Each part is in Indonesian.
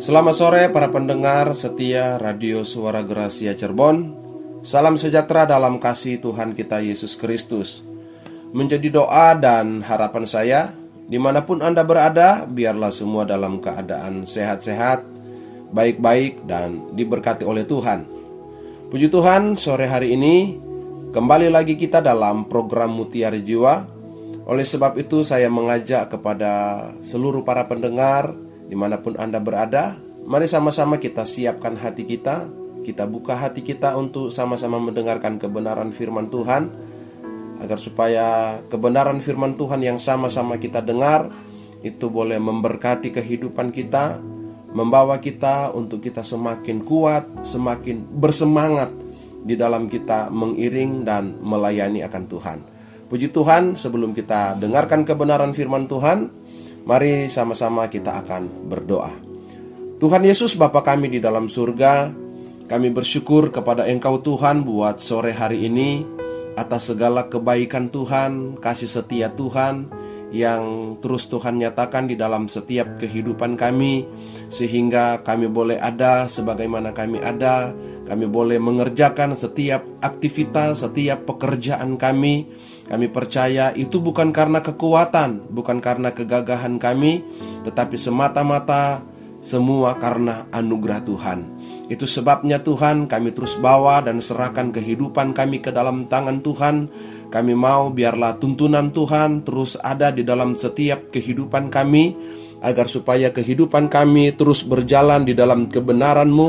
Selamat sore para pendengar setia Radio Suara Gracia Cirebon. Salam sejahtera dalam kasih Tuhan kita Yesus Kristus. Menjadi doa dan harapan saya, di mana pun Anda berada, biarlah semua dalam keadaan sehat-sehat, baik-baik, dan diberkati oleh Tuhan. Puji Tuhan, sore hari ini kembali lagi kita dalam program Mutiara Jiwa. Oleh sebab itu, saya mengajak kepada seluruh para pendengar di mana pun Anda berada, mari sama-sama kita siapkan hati kita, kita buka hati kita untuk sama-sama mendengarkan kebenaran firman Tuhan, agar supaya kebenaran firman Tuhan yang sama-sama kita dengar itu boleh memberkati kehidupan kita, membawa kita untuk kita semakin kuat, semakin bersemangat di dalam kita mengiring dan melayani akan Tuhan. Puji Tuhan, sebelum kita dengarkan kebenaran firman Tuhan, mari sama-sama kita akan berdoa. Tuhan Yesus Bapa kami di dalam surga, kami bersyukur kepada Engkau Tuhan buat sore hari ini atas segala kebaikan Tuhan, kasih setia Tuhan, yang terus Tuhan nyatakan di dalam setiap kehidupan kami, sehingga kami boleh ada sebagaimana kami ada, kami boleh mengerjakan setiap aktivitas, setiap pekerjaan kami. Kami percaya itu bukan karena kekuatan, bukan karena kegagahan kami, tetapi semata-mata semua karena anugerah Tuhan. Itu sebabnya Tuhan kami terus bawa dan serahkan kehidupan kami ke dalam tangan Tuhan kami mau biarlah tuntunan Tuhan terus ada di dalam setiap kehidupan kami agar supaya kehidupan kami terus berjalan di dalam kebenaran-Mu,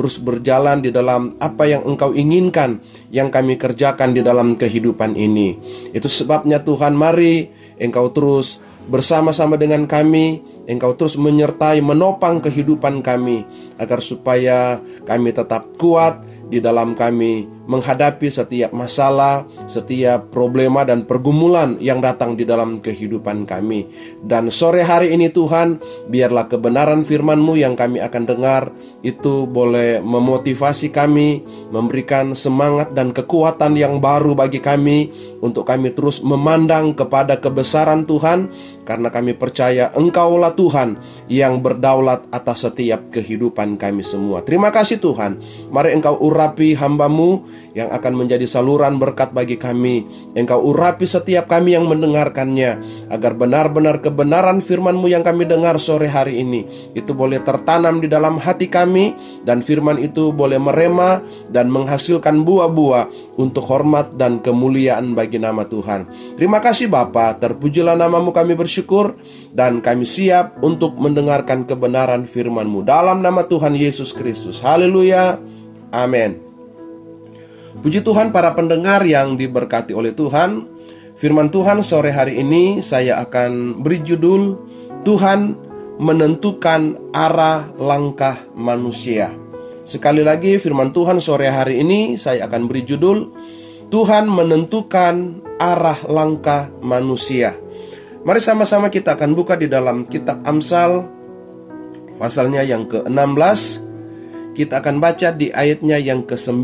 terus berjalan di dalam apa yang Engkau inginkan yang kami kerjakan di dalam kehidupan ini. Itu sebabnya Tuhan mari Engkau terus bersama-sama dengan kami, Engkau terus menyertai menopang kehidupan kami agar supaya kami tetap kuat di dalam kami menghadapi setiap masalah, setiap problema dan pergumulan yang datang di dalam kehidupan kami. Dan sore hari ini Tuhan, biarlah kebenaran firman-Mu yang kami akan dengar itu boleh memotivasi kami, memberikan semangat dan kekuatan yang baru bagi kami untuk kami terus memandang kepada kebesaran Tuhan karena kami percaya Engkaulah Tuhan yang berdaulat atas setiap kehidupan kami semua. Terima kasih Tuhan. Mari Engkau urapi hambamu yang akan menjadi saluran berkat bagi kami. Engkau urapi setiap kami yang mendengarkannya, agar benar-benar kebenaran firman-Mu yang kami dengar sore hari ini, itu boleh tertanam di dalam hati kami, dan firman itu boleh merema dan menghasilkan buah-buah untuk hormat dan kemuliaan bagi nama Tuhan. Terima kasih Bapa, terpujilah namamu kami bersyukur, dan kami siap untuk mendengarkan kebenaran firman-Mu. Dalam nama Tuhan Yesus Kristus. Haleluya. Amin. Puji Tuhan para pendengar yang diberkati oleh Tuhan. Firman Tuhan sore hari ini saya akan beri judul Tuhan menentukan arah langkah manusia. Sekali lagi firman Tuhan sore hari ini saya akan beri judul Tuhan menentukan arah langkah manusia. Mari sama-sama kita akan buka di dalam kitab Amsal Pasalnya yang ke-16 Kita akan baca di ayatnya yang ke-9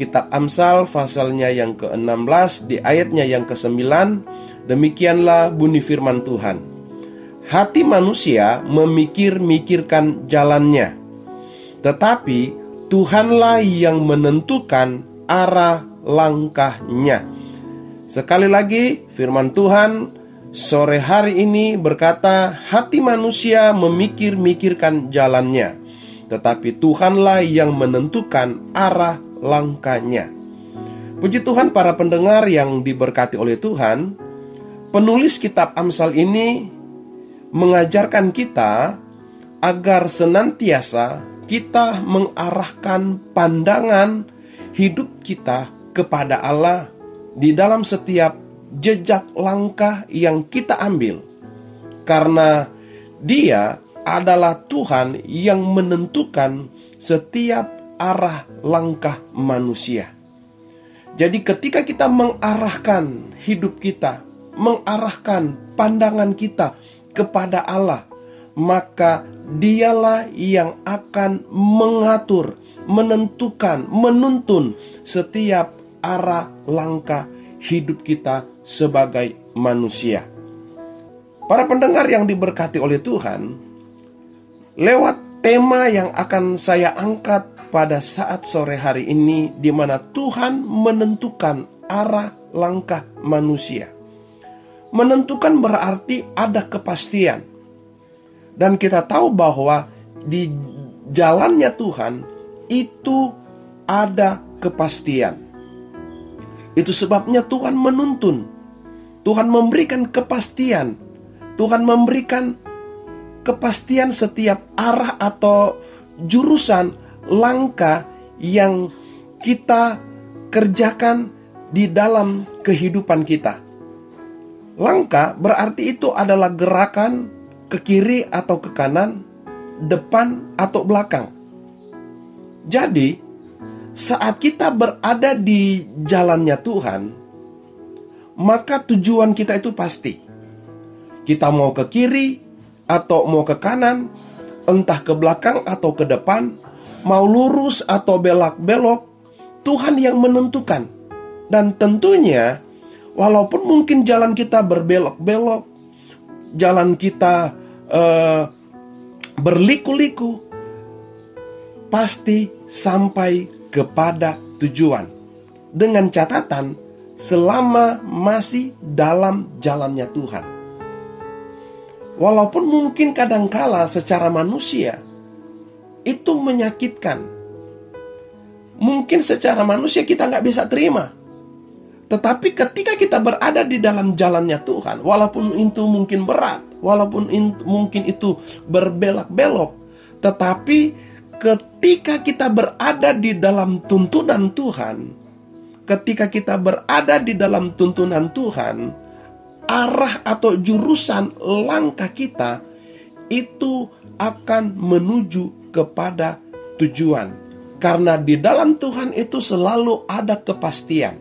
Kitab Amsal pasalnya yang ke-16 di ayatnya yang ke-9 Demikianlah bunyi firman Tuhan. Hati manusia memikir-mikirkan jalannya Tetapi Tuhanlah yang menentukan arah langkahnya. Sekali lagi firman Tuhan sore hari ini berkata Hati manusia memikir-mikirkan jalannya Tetapi Tuhanlah yang menentukan arah langkahnya. Puji Tuhan para pendengar yang diberkati oleh Tuhan, penulis kitab Amsal ini mengajarkan kita agar senantiasa kita mengarahkan pandangan hidup kita kepada Allah di dalam setiap jejak langkah yang kita ambil. Karena Dia adalah Tuhan yang menentukan setiap arah langkah manusia. Jadi, ketika kita mengarahkan hidup kita, mengarahkan pandangan kita kepada Allah, maka Dialah yang akan mengatur, menentukan, menuntun setiap arah langkah hidup kita sebagai manusia. Para pendengar yang diberkati oleh Tuhan, lewat tema yang akan saya angkat pada saat sore hari ini di mana Tuhan menentukan arah langkah manusia. Menentukan berarti ada kepastian. Dan kita tahu bahwa di jalannya Tuhan itu ada kepastian. Itu sebabnya Tuhan menuntun. Tuhan memberikan kepastian. Tuhan memberikan kepastian setiap arah atau jurusan langkah yang kita kerjakan di dalam kehidupan kita. Langkah berarti itu adalah gerakan ke kiri atau ke kanan, depan atau belakang. Jadi, saat kita berada di jalannya Tuhan, maka tujuan kita itu pasti. Kita mau ke kiri atau mau ke kanan, entah ke belakang atau ke depan, mau lurus atau belak-belok, Tuhan yang menentukan. Dan tentunya, walaupun mungkin jalan kita berbelok-belok, jalan kita uh, berliku-liku, pasti sampai kepada tujuan. Dengan catatan, selama masih dalam jalannya Tuhan. Walaupun mungkin kadangkala secara manusia itu menyakitkan. Mungkin secara manusia kita nggak bisa terima. Tetapi ketika kita berada di dalam jalannya Tuhan, walaupun itu mungkin berat, walaupun itu, mungkin itu berbelok-belok, tetapi ketika kita berada di dalam tuntunan Tuhan, ketika kita berada di dalam tuntunan Tuhan, arah atau jurusan langkah kita itu akan menuju kepada tujuan. Karena di dalam Tuhan itu selalu ada kepastian.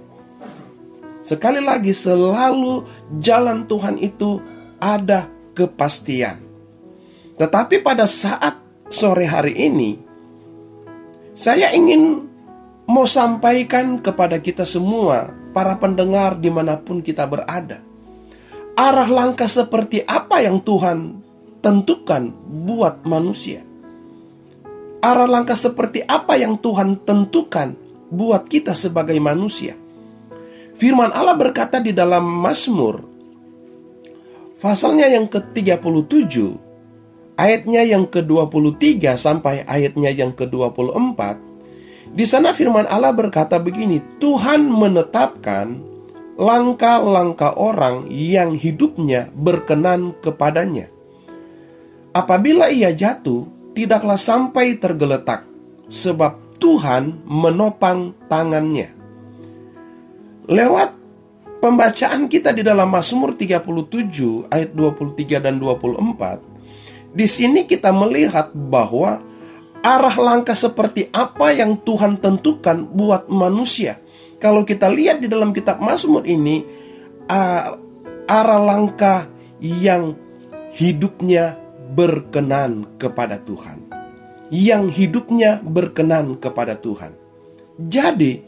Sekali lagi, selalu jalan Tuhan itu ada kepastian. Tetapi pada saat sore hari ini, saya ingin mau sampaikan kepada kita semua, para pendengar di mana pun kita berada. Arah langkah seperti apa yang Tuhan tentukan buat manusia. Arah langkah seperti apa yang Tuhan tentukan buat kita sebagai manusia. Firman Allah berkata di dalam Mazmur pasalnya yang ke-37 ayatnya yang ke-23 sampai ayatnya yang ke-24, di sana firman Allah berkata begini, Tuhan menetapkan langkah-langkah orang yang hidupnya berkenan kepadanya. Apabila ia jatuh, tidaklah sampai tergeletak, sebab Tuhan menopang tangannya. Lewat pembacaan kita di dalam Mazmur 37 ayat 23 dan 24, di sini kita melihat bahwa arah langkah seperti apa yang Tuhan tentukan buat manusia. Kalau kita lihat di dalam kitab Mazmur ini, arah langkah yang hidupnya berkenan kepada Tuhan. Yang hidupnya berkenan kepada Tuhan. Jadi,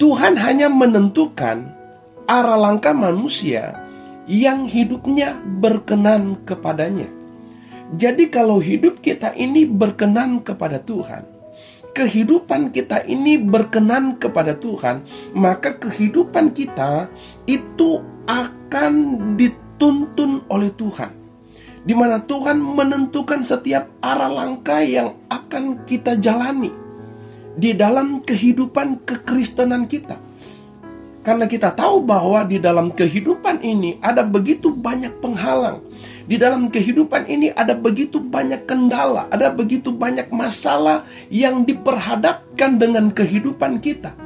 Tuhan hanya menentukan arah langkah manusia yang hidupnya berkenan kepadanya. Jadi kalau hidup kita ini berkenan kepada Tuhan, kehidupan kita ini berkenan kepada Tuhan, maka kehidupan kita itu akan dituntun oleh Tuhan. Di mana Tuhan menentukan setiap arah langkah yang akan kita jalani di dalam kehidupan kekristenan kita. Karena kita tahu bahwa di dalam kehidupan ini ada begitu banyak penghalang, di dalam kehidupan ini ada begitu banyak kendala, ada begitu banyak masalah yang diperhadapkan dengan kehidupan kita.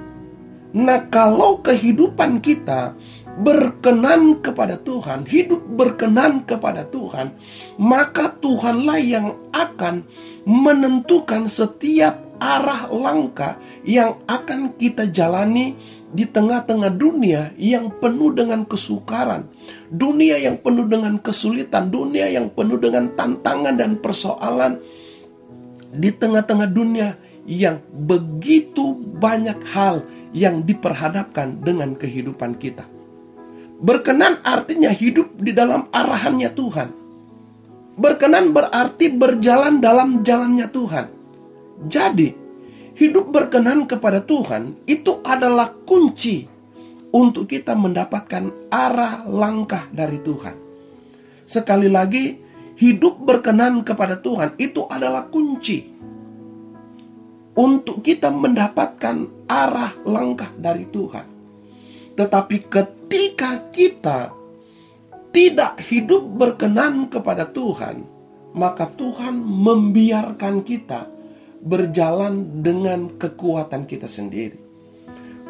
Nah, kalau kehidupan kita berkenan kepada Tuhan, hidup berkenan kepada Tuhan, maka Tuhanlah yang akan menentukan setiap arah langkah yang akan kita jalani di tengah-tengah dunia yang penuh dengan kesukaran, dunia yang penuh dengan kesulitan, dunia yang penuh dengan tantangan dan persoalan, di tengah-tengah dunia yang begitu banyak hal yang diperhadapkan dengan kehidupan kita. Berkenan artinya hidup di dalam arahannya Tuhan. Berkenan berarti berjalan dalam jalannya Tuhan. Jadi, hidup berkenan kepada Tuhan itu adalah kunci untuk kita mendapatkan arah langkah dari Tuhan. Sekali lagi, hidup berkenan kepada Tuhan itu adalah kunci untuk kita mendapatkan arah langkah dari Tuhan. Tetapi ketika kita tidak hidup berkenan kepada Tuhan, maka Tuhan membiarkan kita berjalan dengan kekuatan kita sendiri.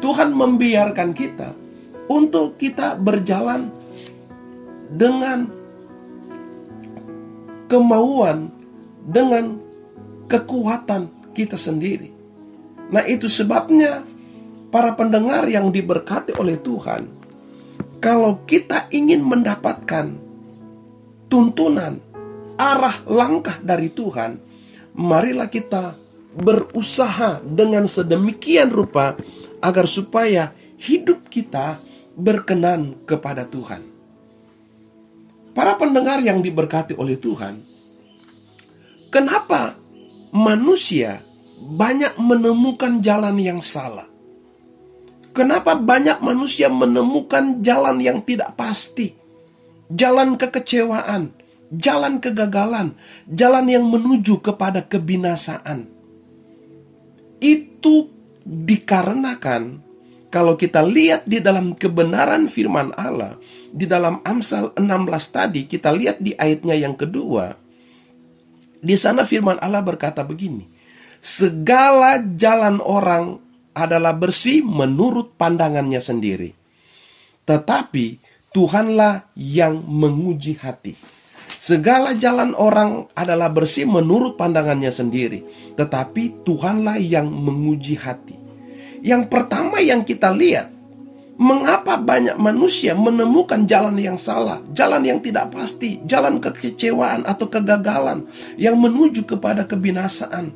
Tuhan membiarkan kita untuk kita berjalan dengan kemauan, dengan kekuatan kita sendiri. Nah, itu sebabnya para pendengar yang diberkati oleh Tuhan, kalau kita ingin mendapatkan tuntunan arah langkah dari Tuhan, marilah kita berusaha dengan sedemikian rupa agar supaya hidup kita berkenan kepada Tuhan. Para pendengar yang diberkati oleh Tuhan, kenapa manusia banyak menemukan jalan yang salah? Kenapa banyak manusia menemukan jalan yang tidak pasti? Jalan kekecewaan, jalan kegagalan, jalan yang menuju kepada kebinasaan. Itu dikarenakan kalau kita lihat di dalam kebenaran firman Allah, di dalam Amsal 16 tadi, kita lihat di ayatnya yang kedua, di sana firman Allah berkata begini, segala jalan orang adalah bersih menurut pandangannya sendiri. Tetapi Tuhanlah yang menguji hati. Segala jalan orang adalah bersih menurut pandangannya sendiri, tetapi Tuhanlah yang menguji hati. Yang pertama yang kita lihat, mengapa banyak manusia menemukan jalan yang salah, jalan yang tidak pasti, jalan kekecewaan atau kegagalan yang menuju kepada kebinasaan.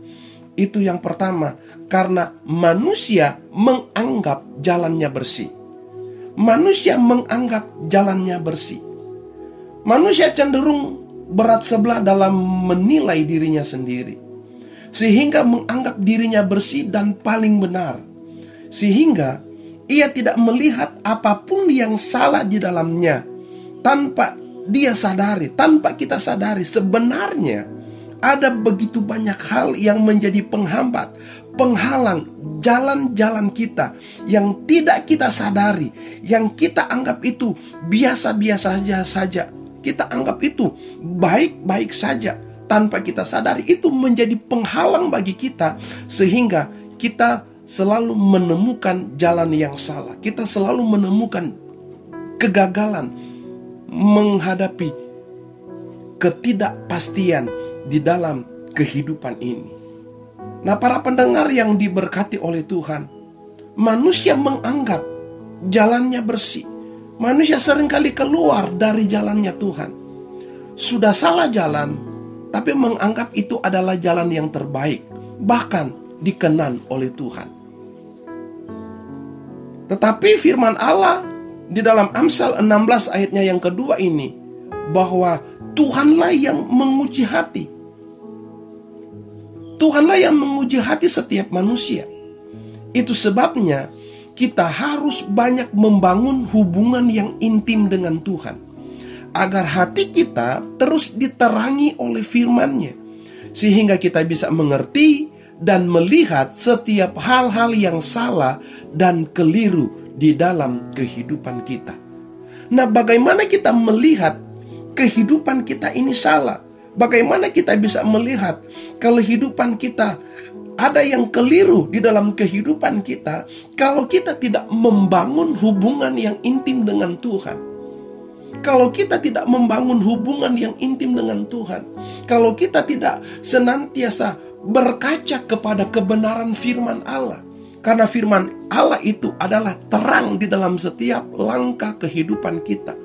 Itu yang pertama, karena manusia menganggap jalannya bersih. Manusia menganggap jalannya bersih. Manusia cenderung berat sebelah dalam menilai dirinya sendiri, sehingga menganggap dirinya bersih dan paling benar, sehingga ia tidak melihat apa pun yang salah di dalamnya tanpa dia sadari, tanpa kita sadari sebenarnya ada begitu banyak hal yang menjadi penghambat, penghalang jalan-jalan kita yang tidak kita sadari, yang kita anggap itu biasa-biasa saja saja. Kita anggap itu baik-baik saja tanpa kita sadari itu menjadi penghalang bagi kita sehingga kita selalu menemukan jalan yang salah. Kita selalu menemukan kegagalan menghadapi ketidakpastian di dalam kehidupan ini. Nah, para pendengar yang diberkati oleh Tuhan, manusia menganggap jalannya bersih. Manusia sering kali keluar dari jalannya Tuhan. Sudah salah jalan, tapi menganggap itu adalah jalan yang terbaik, bahkan dikenan oleh Tuhan. Tetapi firman Allah di dalam Amsal 16 ayatnya yang kedua ini bahwa Tuhanlah yang menguji hati Tuhanlah yang menguji hati setiap manusia. Itu sebabnya kita harus banyak membangun hubungan yang intim dengan Tuhan. Agar hati kita terus diterangi oleh firman-Nya. Sehingga kita bisa mengerti dan melihat setiap hal-hal yang salah dan keliru di dalam kehidupan kita. Nah, bagaimana kita melihat kehidupan kita ini salah? Bagaimana kita bisa melihat kehidupan kita ada yang keliru di dalam kehidupan kita kalau kita tidak membangun hubungan yang intim dengan Tuhan. Kalau kita tidak membangun hubungan yang intim dengan Tuhan, kalau kita tidak senantiasa berkaca kepada kebenaran firman Allah, karena firman Allah itu adalah terang di dalam setiap langkah kehidupan kita.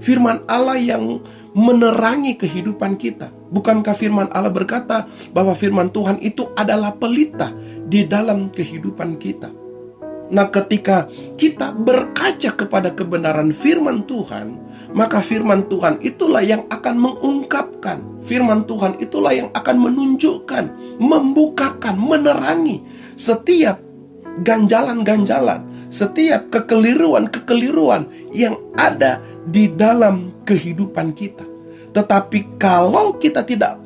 Firman Allah yang menerangi kehidupan kita. Bukankah firman Allah berkata bahwa firman Tuhan itu adalah pelita di dalam kehidupan kita? Nah, ketika kita berkaca kepada kebenaran firman Tuhan, maka firman Tuhan itulah yang akan mengungkapkan. Firman Tuhan itulah yang akan menunjukkan, membukakan, menerangi setiap ganjalan-ganjalan, setiap kekeliruan-kekeliruan yang ada di dalam kehidupan kita. Tetapi kalau kita tidak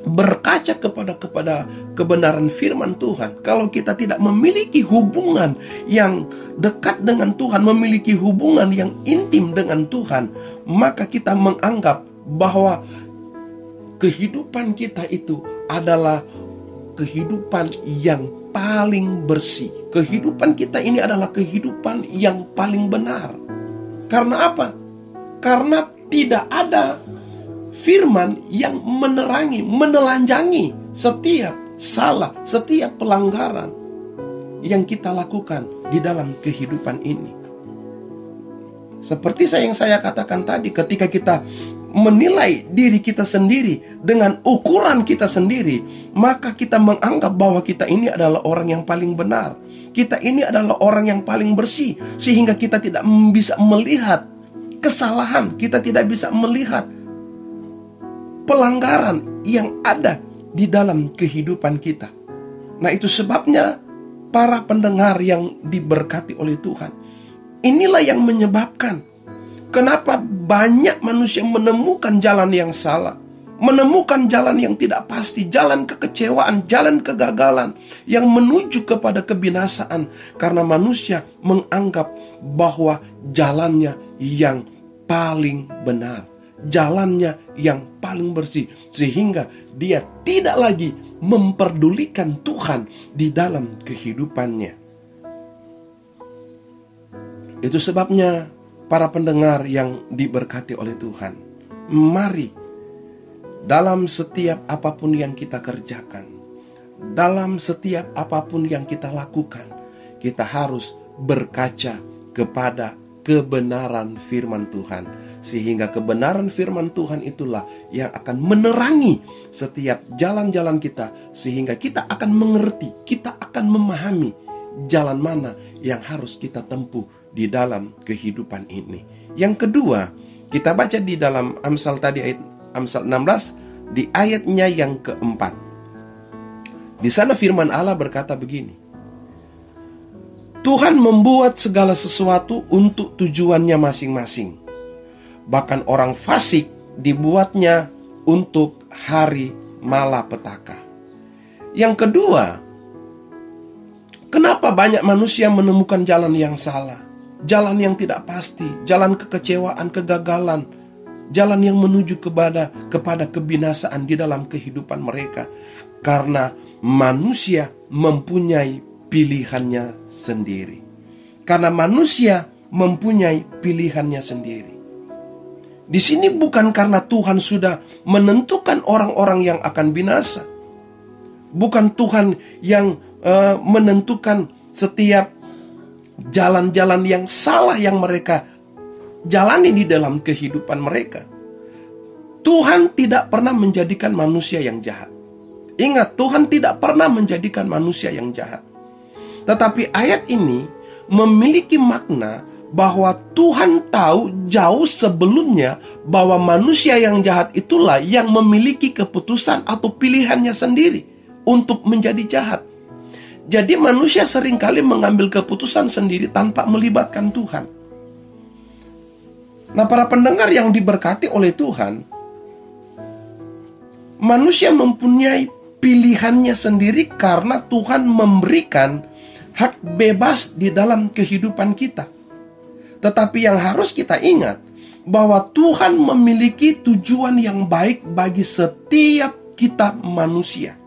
berkaca kepada kepada kebenaran firman Tuhan, kalau kita tidak memiliki hubungan yang dekat dengan Tuhan, memiliki hubungan yang intim dengan Tuhan, maka kita menganggap bahwa kehidupan kita itu adalah kehidupan yang paling bersih. Kehidupan kita ini adalah kehidupan yang paling benar. Karena apa? Karena tidak ada firman yang menerangi, menelanjangi setiap salah, setiap pelanggaran yang kita lakukan di dalam kehidupan ini. Seperti saya yang saya katakan tadi, ketika kita menilai diri kita sendiri dengan ukuran kita sendiri, maka kita menganggap bahwa kita ini adalah orang yang paling benar. Kita ini adalah orang yang paling bersih, sehingga kita tidak bisa melihat kesalahan, kita tidak bisa melihat pelanggaran yang ada di dalam kehidupan kita. Nah, itu sebabnya para pendengar yang diberkati oleh Tuhan. Inilah yang menyebabkan kenapa banyak manusia menemukan jalan yang salah, menemukan jalan yang tidak pasti, jalan kekecewaan, jalan kegagalan yang menuju kepada kebinasaan karena manusia menganggap bahwa jalannya yang paling benar jalannya yang paling bersih sehingga dia tidak lagi memperdulikan Tuhan di dalam kehidupannya. Itu sebabnya para pendengar yang diberkati oleh Tuhan, mari dalam setiap apa pun yang kita kerjakan, dalam setiap apa pun yang kita lakukan, kita harus berkaca kepada kebenaran firman Tuhan. Sehingga kebenaran firman Tuhan itulah yang akan menerangi setiap jalan-jalan kita sehingga kita akan mengerti, kita akan memahami jalan mana yang harus kita tempuh di dalam kehidupan ini. Yang kedua, kita baca di dalam Amsal tadi ayat Amsal 16 di ayatnya yang keempat. Di sana firman Allah berkata begini. Tuhan membuat segala sesuatu untuk tujuannya masing-masing bahkan orang fasik dibuatnya untuk hari malapetaka. Yang kedua, kenapa banyak manusia menemukan jalan yang salah, jalan yang tidak pasti, jalan kekecewaan, kegagalan, jalan yang menuju kepada kepada kebinasaan di dalam kehidupan mereka karena manusia mempunyai pilihannya sendiri. Karena manusia mempunyai pilihannya sendiri. Di sini bukan karena Tuhan sudah menentukan orang-orang yang akan binasa. Bukan Tuhan yang uh, menentukan setiap jalan-jalan yang salah yang mereka jalani di dalam kehidupan mereka. Tuhan tidak pernah menjadikan manusia yang jahat. Ingat, Tuhan tidak pernah menjadikan manusia yang jahat. Tetapi ayat ini memiliki makna bahwa Tuhan tahu jauh sebelumnya bahwa manusia yang jahat itulah yang memiliki keputusan atau pilihannya sendiri untuk menjadi jahat. Jadi manusia sering kali mengambil keputusan sendiri tanpa melibatkan Tuhan. Nah, para pendengar yang diberkati oleh Tuhan, manusia mempunyai pilihannya sendiri karena Tuhan memberikan hak bebas di dalam kehidupan kita. Tetapi yang harus kita ingat bahwa Tuhan memiliki tujuan yang baik bagi setiap kita manusia.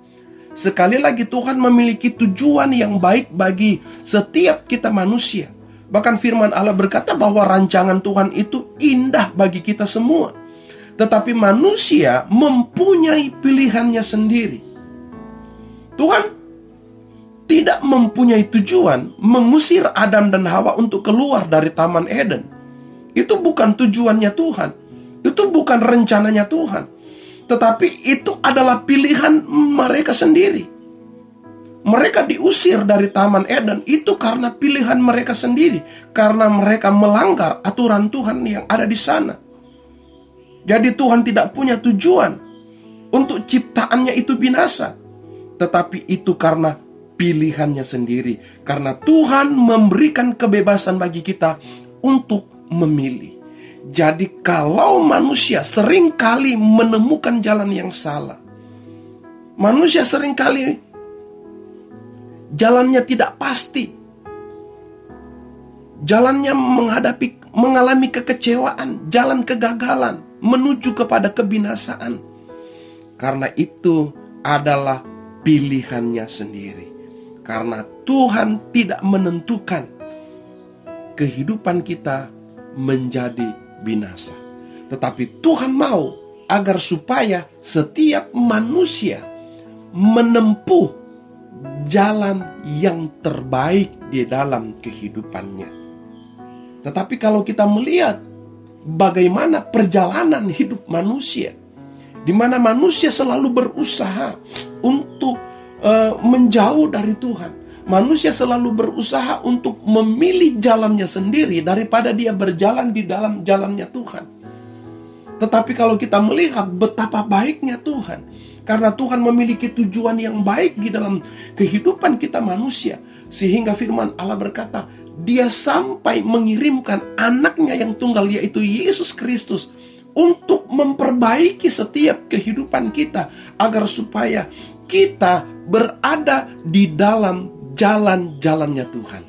Sekali lagi Tuhan memiliki tujuan yang baik bagi setiap kita manusia. Bahkan firman Allah berkata bahwa rancangan Tuhan itu indah bagi kita semua. Tetapi manusia mempunyai pilihannya sendiri. Tuhan tidak mempunyai tujuan mengusir Adam dan Hawa untuk keluar dari Taman Eden. Itu bukan tujuannya Tuhan. Itu bukan rencananya Tuhan. Tetapi itu adalah pilihan mereka sendiri. mereka diusir dari Taman Eden itu karena pilihan mereka sendiri, karena mereka melanggar aturan Tuhan yang ada di sana. Jadi Tuhan tidak punya tujuan untuk ciptaannya itu binasa, tetapi itu karena pilihannya sendiri, karena Tuhan memberikan kebebasan bagi kita untuk memilih. Jadi kalau manusia sering kali menemukan jalan yang salah, manusia sering kali jalannya tidak pasti. Jalannya menghadapi mengalami kekecewaan, jalan kegagalan menuju kepada kebinasaan. Karena itu adalah pilihannya sendiri. Karena Tuhan tidak menentukan kehidupan kita menjadi binasa. Tetapi Tuhan mau agar supaya setiap manusia menempuh jalan yang terbaik di dalam kehidupannya. Tetapi kalau kita melihat bagaimana perjalanan hidup manusia, di mana manusia selalu berusaha untuk uh, menjauh dari Tuhan, manusia selalu berusaha untuk memilih jalannya sendiri daripada dia berjalan di dalam jalannya Tuhan. Tetapi kalau kita melihat betapa baiknya Tuhan, karena Tuhan memiliki tujuan yang baik di dalam kehidupan kita manusia. Sehingga firman Allah berkata, dia sampai mengirimkan anaknya yang tunggal yaitu Yesus Kristus untuk memperbaiki setiap kehidupan kita agar supaya kita berada di dalam jalan-jalannya Tuhan.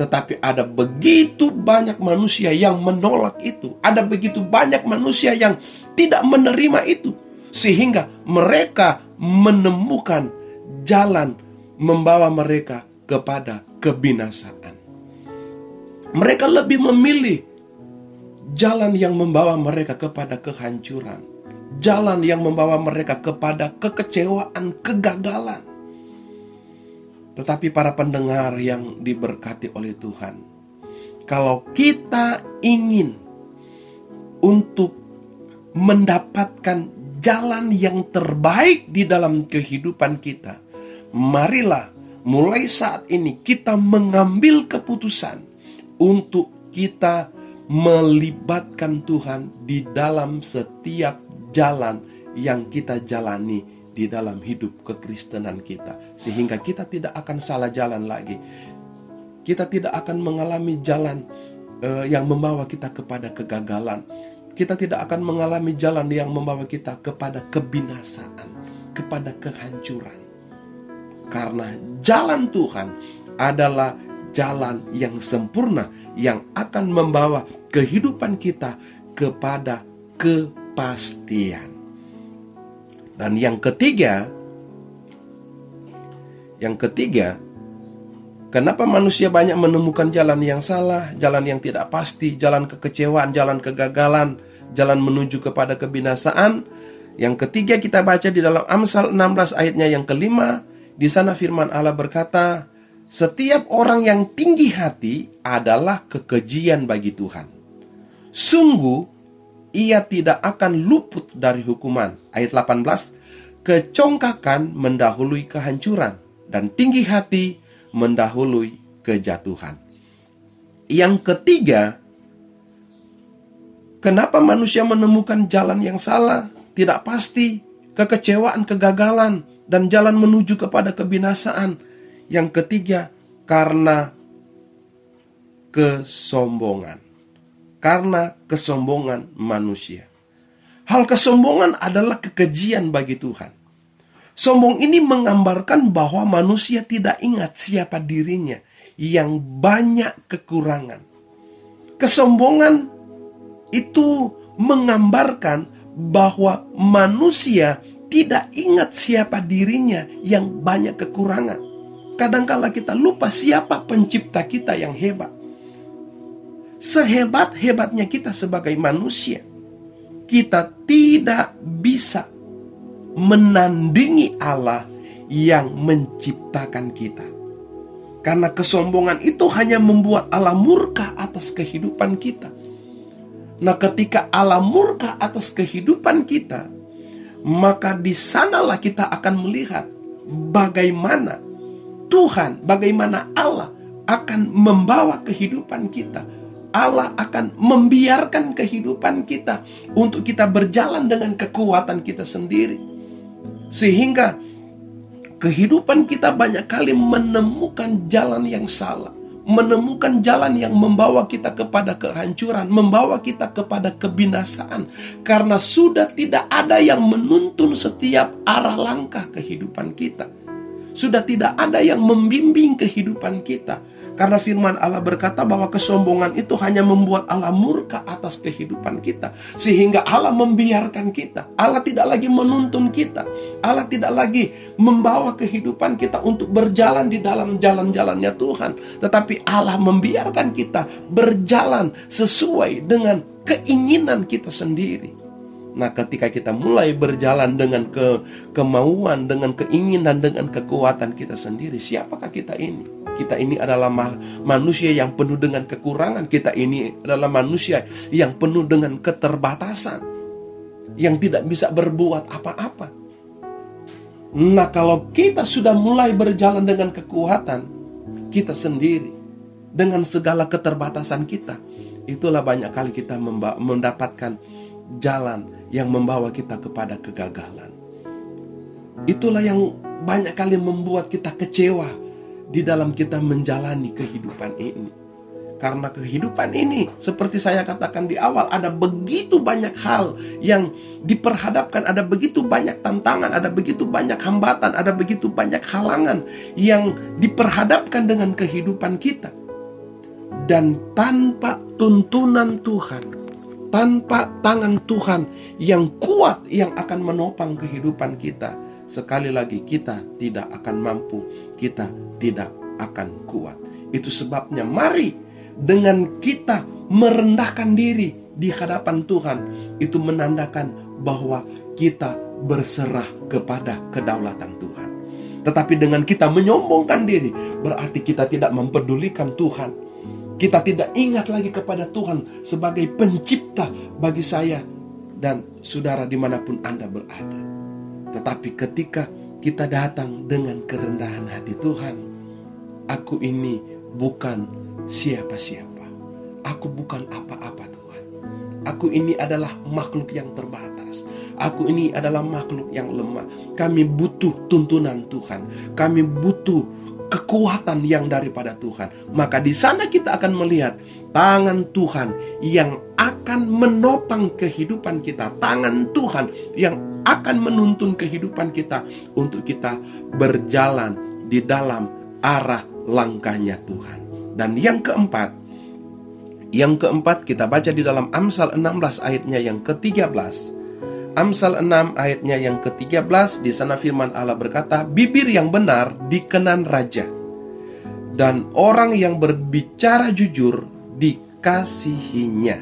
Tetapi ada begitu banyak manusia yang menolak itu. Ada begitu banyak manusia yang tidak menerima itu. Sehingga mereka menemukan jalan membawa mereka kepada kebinasaan. Mereka lebih memilih jalan yang membawa mereka kepada kehancuran. Jalan yang membawa mereka kepada kekecewaan, kegagalan. Tetapi para pendengar yang diberkati oleh Tuhan, kalau kita ingin untuk mendapatkan jalan yang terbaik di dalam kehidupan kita. Marilah mulai saat ini kita mengambil keputusan untuk kita melibatkan Tuhan di dalam setiap jalan yang kita jalani di dalam hidup kekristenan kita sehingga kita tidak akan salah jalan lagi. Kita tidak akan mengalami jalan uh, yang membawa kita kepada kegagalan kita tidak akan mengalami jalan yang membawa kita kepada kebinasaan, kepada kehancuran. Karena jalan Tuhan adalah jalan yang sempurna yang akan membawa kehidupan kita kepada kepastian. Dan yang ketiga, yang ketiga, Kenapa manusia banyak menemukan jalan yang salah, jalan yang tidak pasti, jalan kekecewaan, jalan kegagalan, jalan menuju kepada kebinasaan. Yang ketiga kita baca di dalam Amsal 16 ayatnya yang kelima. Di sana firman Allah berkata, setiap orang yang tinggi hati adalah kekejian bagi Tuhan. Sungguh, ia tidak akan luput dari hukuman. Ayat 18, kecongkakan mendahului kehancuran, dan tinggi hati mendahului kejatuhan. Yang ketiga, Kenapa manusia menemukan jalan yang salah, tidak pasti, kekecewaan, kegagalan, dan jalan menuju kepada kebinasaan? Yang ketiga, karena kesombongan. Karena kesombongan manusia. Hal kesombongan adalah kekejian bagi Tuhan. Sombong ini menggambarkan bahwa manusia tidak ingat siapa dirinya yang banyak kekurangan. Kesombongan itu menggambarkan bahwa manusia tidak ingat siapa dirinya yang banyak kekurangan. Kadangkala kita lupa siapa pencipta kita yang hebat. Sehebat-hebatnya kita sebagai manusia, kita tidak bisa menandingi Allah yang menciptakan kita. Karena kesombongan itu hanya membuat Allah murka atas kehidupan kita. Nah, ketika Allah murka atas kehidupan kita, maka di sanalah kita akan melihat bagaimana Tuhan, bagaimana Allah akan membawa kehidupan kita. Allah akan membiarkan kehidupan kita untuk kita berjalan dengan kekuatan kita sendiri. Sehingga kehidupan kita banyak kali menemukan jalan yang salah menemukan jalan yang membawa kita kepada kehancuran, membawa kita kepada kebinasaan, karena sudah tidak ada yang menuntun setiap arah langkah kehidupan kita, sudah tidak ada yang membimbing kehidupan kita. Karena firman Allah berkata bahwa kesombongan itu hanya membuat Allah murka atas kehidupan kita. Sehingga Allah membiarkan kita. Allah tidak lagi menuntun kita. Allah tidak lagi membawa kehidupan kita untuk berjalan di dalam jalan-jalannya Tuhan. Tetapi Allah membiarkan kita berjalan sesuai dengan keinginan kita sendiri. Nah, ketika kita mulai berjalan dengan ke kemauan, dengan keinginan, dengan kekuatan kita sendiri, siapakah kita ini? Kita ini adalah manusia yang penuh dengan kekurangan. Kita ini adalah manusia yang penuh dengan keterbatasan. Yang tidak bisa berbuat apa-apa. Nah, kalau kita sudah mulai berjalan dengan kekuatan kita sendiri, dengan segala keterbatasan kita, itulah banyak kali kita mendapatkan jalan yang membawa kita kepada kegagalan. Itulah yang banyak kali membuat kita kecewa di dalam kita menjalani kehidupan ini. Karena kehidupan ini, seperti saya katakan di awal, ada begitu banyak hal yang diperhadapkan, ada begitu banyak tantangan, ada begitu banyak hambatan, ada begitu banyak halangan yang diperhadapkan dengan kehidupan kita. Dan tanpa tuntunan Tuhan, tanpa tangan Tuhan yang kuat yang akan menopang kehidupan kita, sekali lagi kita tidak akan mampu, kita tidak akan kuat. Itu sebabnya mari dengan kita merendahkan diri di hadapan Tuhan, itu menandakan bahwa kita berserah kepada kedaulatan Tuhan. Tetapi dengan kita menyombongkan diri, berarti kita tidak mempedulikan Tuhan. Kita tidak ingat lagi kepada Tuhan sebagai pencipta bagi saya dan saudara di mana pun Anda berada. Tetapi ketika kita datang dengan kerendahan hati Tuhan, aku ini bukan siapa-siapa. Aku bukan apa-apa Tuhan. Aku ini adalah makhluk yang terbatas. Aku ini adalah makhluk yang lemah. Kami butuh tuntunan Tuhan. Kami butuh kekuatan yang daripada Tuhan. Maka di sana kita akan melihat tangan Tuhan yang akan menopang kehidupan kita. Tangan Tuhan yang akan menuntun kehidupan kita untuk kita berjalan di dalam arah langkahnya Tuhan. Dan yang keempat, yang keempat kita baca di dalam Amsal 16 ayatnya yang ke-13. Amsal 6 ayatnya yang ke-13 di sana firman Allah berkata, bibir yang benar dikenan raja dan orang yang berbicara jujur dikasihinya.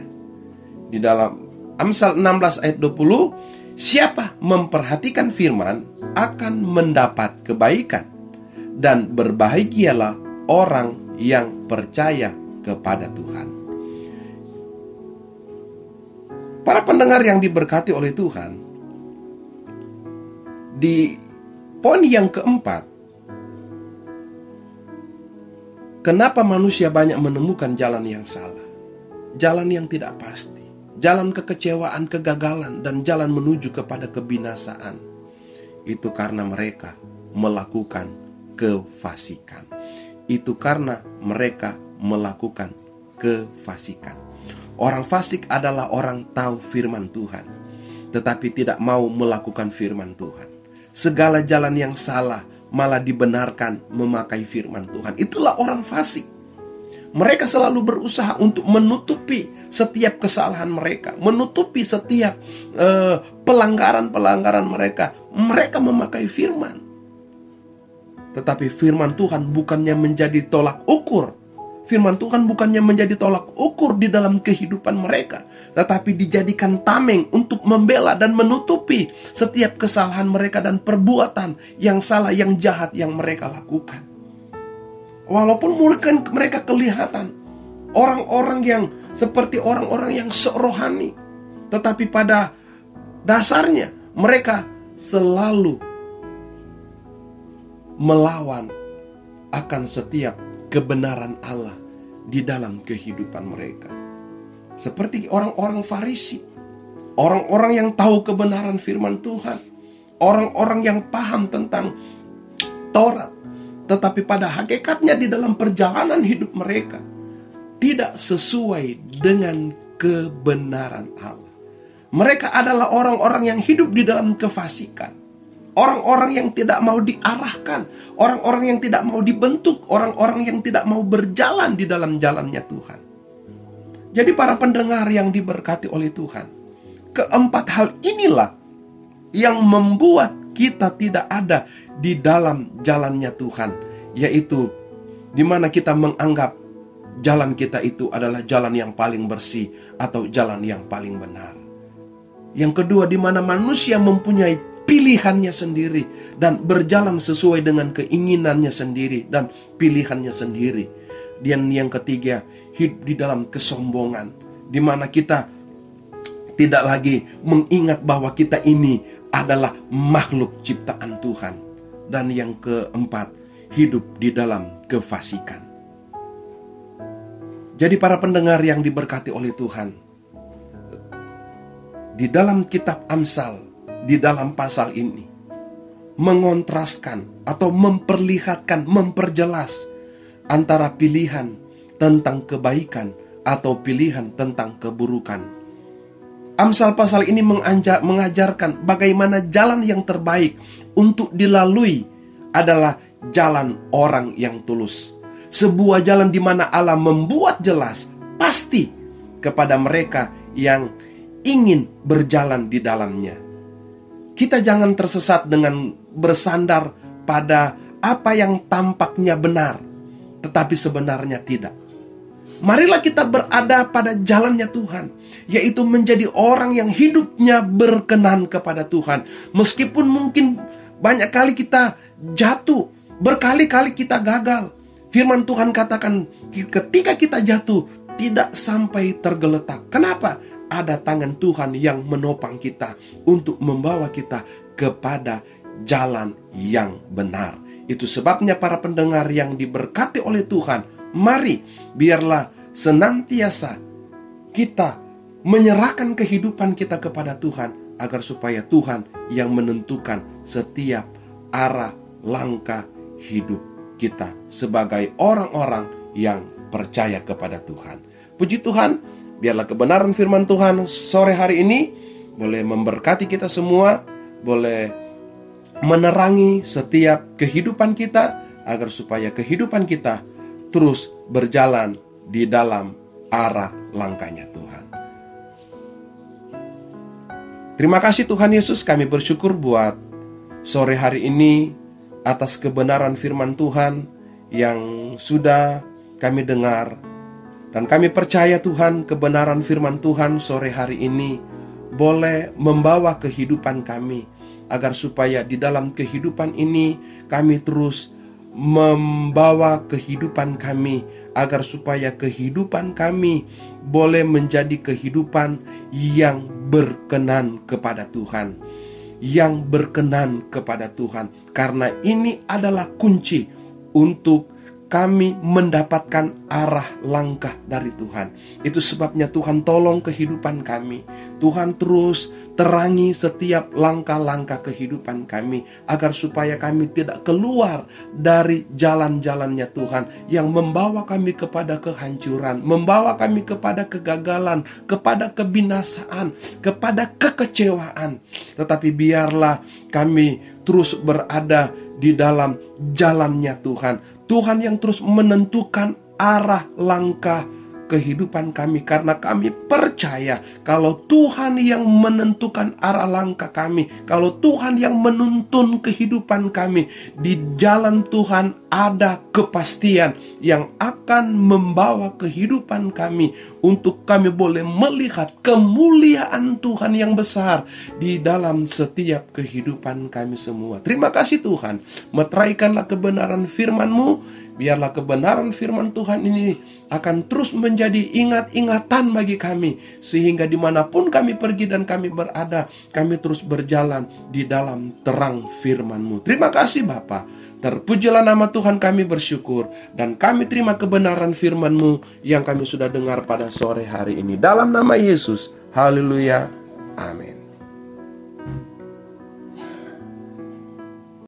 Di dalam Amsal 16 ayat 20 Siapa memperhatikan firman akan mendapat kebaikan dan berbahagialah orang yang percaya kepada Tuhan. Para pendengar yang diberkati oleh Tuhan, di poin yang keempat, kenapa manusia banyak menemukan jalan yang salah, jalan yang tidak pasti jalan kekecewaan, kegagalan, dan jalan menuju kepada kebinasaan. Itu karena mereka melakukan kefasikan. Itu karena mereka melakukan kefasikan. Orang fasik adalah orang tahu firman Tuhan, tetapi tidak mau melakukan firman Tuhan. Segala jalan yang salah malah dibenarkan memakai firman Tuhan. Itulah orang fasik. Mereka selalu berusaha untuk menutupi setiap kesalahan mereka, menutupi setiap eh, pelanggaran-pelanggaran mereka. Mereka memakai firman. Tetapi firman Tuhan bukannya menjadi tolak ukur. Firman Tuhan bukannya menjadi tolak ukur di dalam kehidupan mereka, tetapi dijadikan tameng untuk membela dan menutupi setiap kesalahan mereka dan perbuatan yang salah, yang jahat yang mereka lakukan. Walaupun mungkin mereka kelihatan orang-orang yang seperti orang-orang yang serohani, tetapi pada dasarnya mereka selalu melawan akan setiap kebenaran Allah di dalam kehidupan mereka. Seperti orang-orang Farisi, orang-orang yang tahu kebenaran firman Tuhan, orang-orang yang paham tentang Taurat, tetapi pada hakikatnya di dalam perjalanan hidup mereka tidak sesuai dengan kebenaran Allah. Mereka adalah orang-orang yang hidup di dalam kefasikan. Orang-orang yang tidak mau diarahkan, orang-orang yang tidak mau dibentuk, orang-orang yang tidak mau berjalan di dalam jalannya Tuhan. Jadi para pendengar yang diberkati oleh Tuhan, keempat hal inilah yang membuat kita tidak ada di dalam jalannya Tuhan, yaitu di mana kita menganggap jalan kita itu adalah jalan yang paling bersih atau jalan yang paling benar. Yang kedua, di mana manusia mempunyai pilihannya sendiri dan berjalan sesuai dengan keinginannya sendiri dan pilihannya sendiri. Dan yang ketiga, hidup di dalam kesombongan, di mana kita tidak lagi mengingat bahwa kita ini adalah makhluk ciptaan Tuhan. Dan yang keempat, hidup di dalam kefasikan. Jadi para pendengar yang diberkati oleh Tuhan, di dalam kitab Amsal, di dalam pasal ini, mengontraskan atau memperlihatkan, memperjelas antara pilihan tentang kebaikan atau pilihan tentang keburukan Amsal pasal ini mengajarkan bagaimana jalan yang terbaik untuk dilalui adalah jalan orang yang tulus. Sebuah jalan di mana Allah membuat jelas pasti kepada mereka yang ingin berjalan di dalamnya. Kita jangan tersesat dengan bersandar pada apa yang tampaknya benar, tetapi sebenarnya tidak. Marilah kita berada pada jalannya Tuhan, yaitu menjadi orang yang hidupnya berkenan kepada Tuhan. Meskipun mungkin banyak kali kita jatuh, berkali-kali kita gagal. Firman Tuhan katakan ketika kita jatuh tidak sampai tergeletak. Kenapa? Ada tangan Tuhan yang menopang kita untuk membawa kita kepada jalan yang benar. Itu sebabnya para pendengar yang diberkati oleh Tuhan, Mari, biarlah senantiasa kita menyerahkan kehidupan kita kepada Tuhan agar supaya Tuhan yang menentukan setiap arah langkah hidup kita sebagai orang-orang yang percaya kepada Tuhan. Puji Tuhan, biarlah kebenaran firman Tuhan sore hari ini boleh memberkati kita semua, boleh menerangi setiap kehidupan kita agar supaya kehidupan kita terus berjalan di dalam arah langkahnya Tuhan. Terima kasih Tuhan Yesus, kami bersyukur buat sore hari ini atas kebenaran firman Tuhan yang sudah kami dengar. Dan kami percaya Tuhan kebenaran firman Tuhan sore hari ini boleh membawa kehidupan kami agar supaya di dalam kehidupan ini kami terus membawa kehidupan kami agar supaya kehidupan kami boleh menjadi kehidupan yang berkenan kepada Tuhan. Yang berkenan kepada Tuhan. Karena ini adalah kunci untuk kami mendapatkan arah langkah dari Tuhan. Itu sebabnya Tuhan tolong kehidupan kami. Tuhan terus terangi setiap langkah-langkah kehidupan kami agar supaya kami tidak keluar dari jalan-jalannya Tuhan yang membawa kami kepada kehancuran, membawa kami kepada kegagalan, kepada kebinasaan, kepada kekecewaan. Tetapi biarlah kami terus berada di dalam jalannya Tuhan Tuhan yang terus menentukan arah langkah kehidupan kami karena kami percaya kalau Tuhan yang menentukan arah langkah kami, kalau Tuhan yang menuntun kehidupan kami di jalan Tuhan ada kepastian yang akan membawa kehidupan kami untuk kami boleh melihat kemuliaan Tuhan yang besar di dalam setiap kehidupan kami semua. Terima kasih Tuhan, meteraikanlah kebenaran firman-Mu Biarlah kebenaran firman Tuhan ini akan terus menjadi ingat-ingatan bagi kami. Sehingga di mana pun kami pergi dan kami berada, kami terus berjalan di dalam terang firman-Mu. Terima kasih Bapak. Terpujilah nama Tuhan kami bersyukur dan kami terima kebenaran firman-Mu yang kami sudah dengar pada sore hari ini. Dalam nama Yesus, haleluya, amin.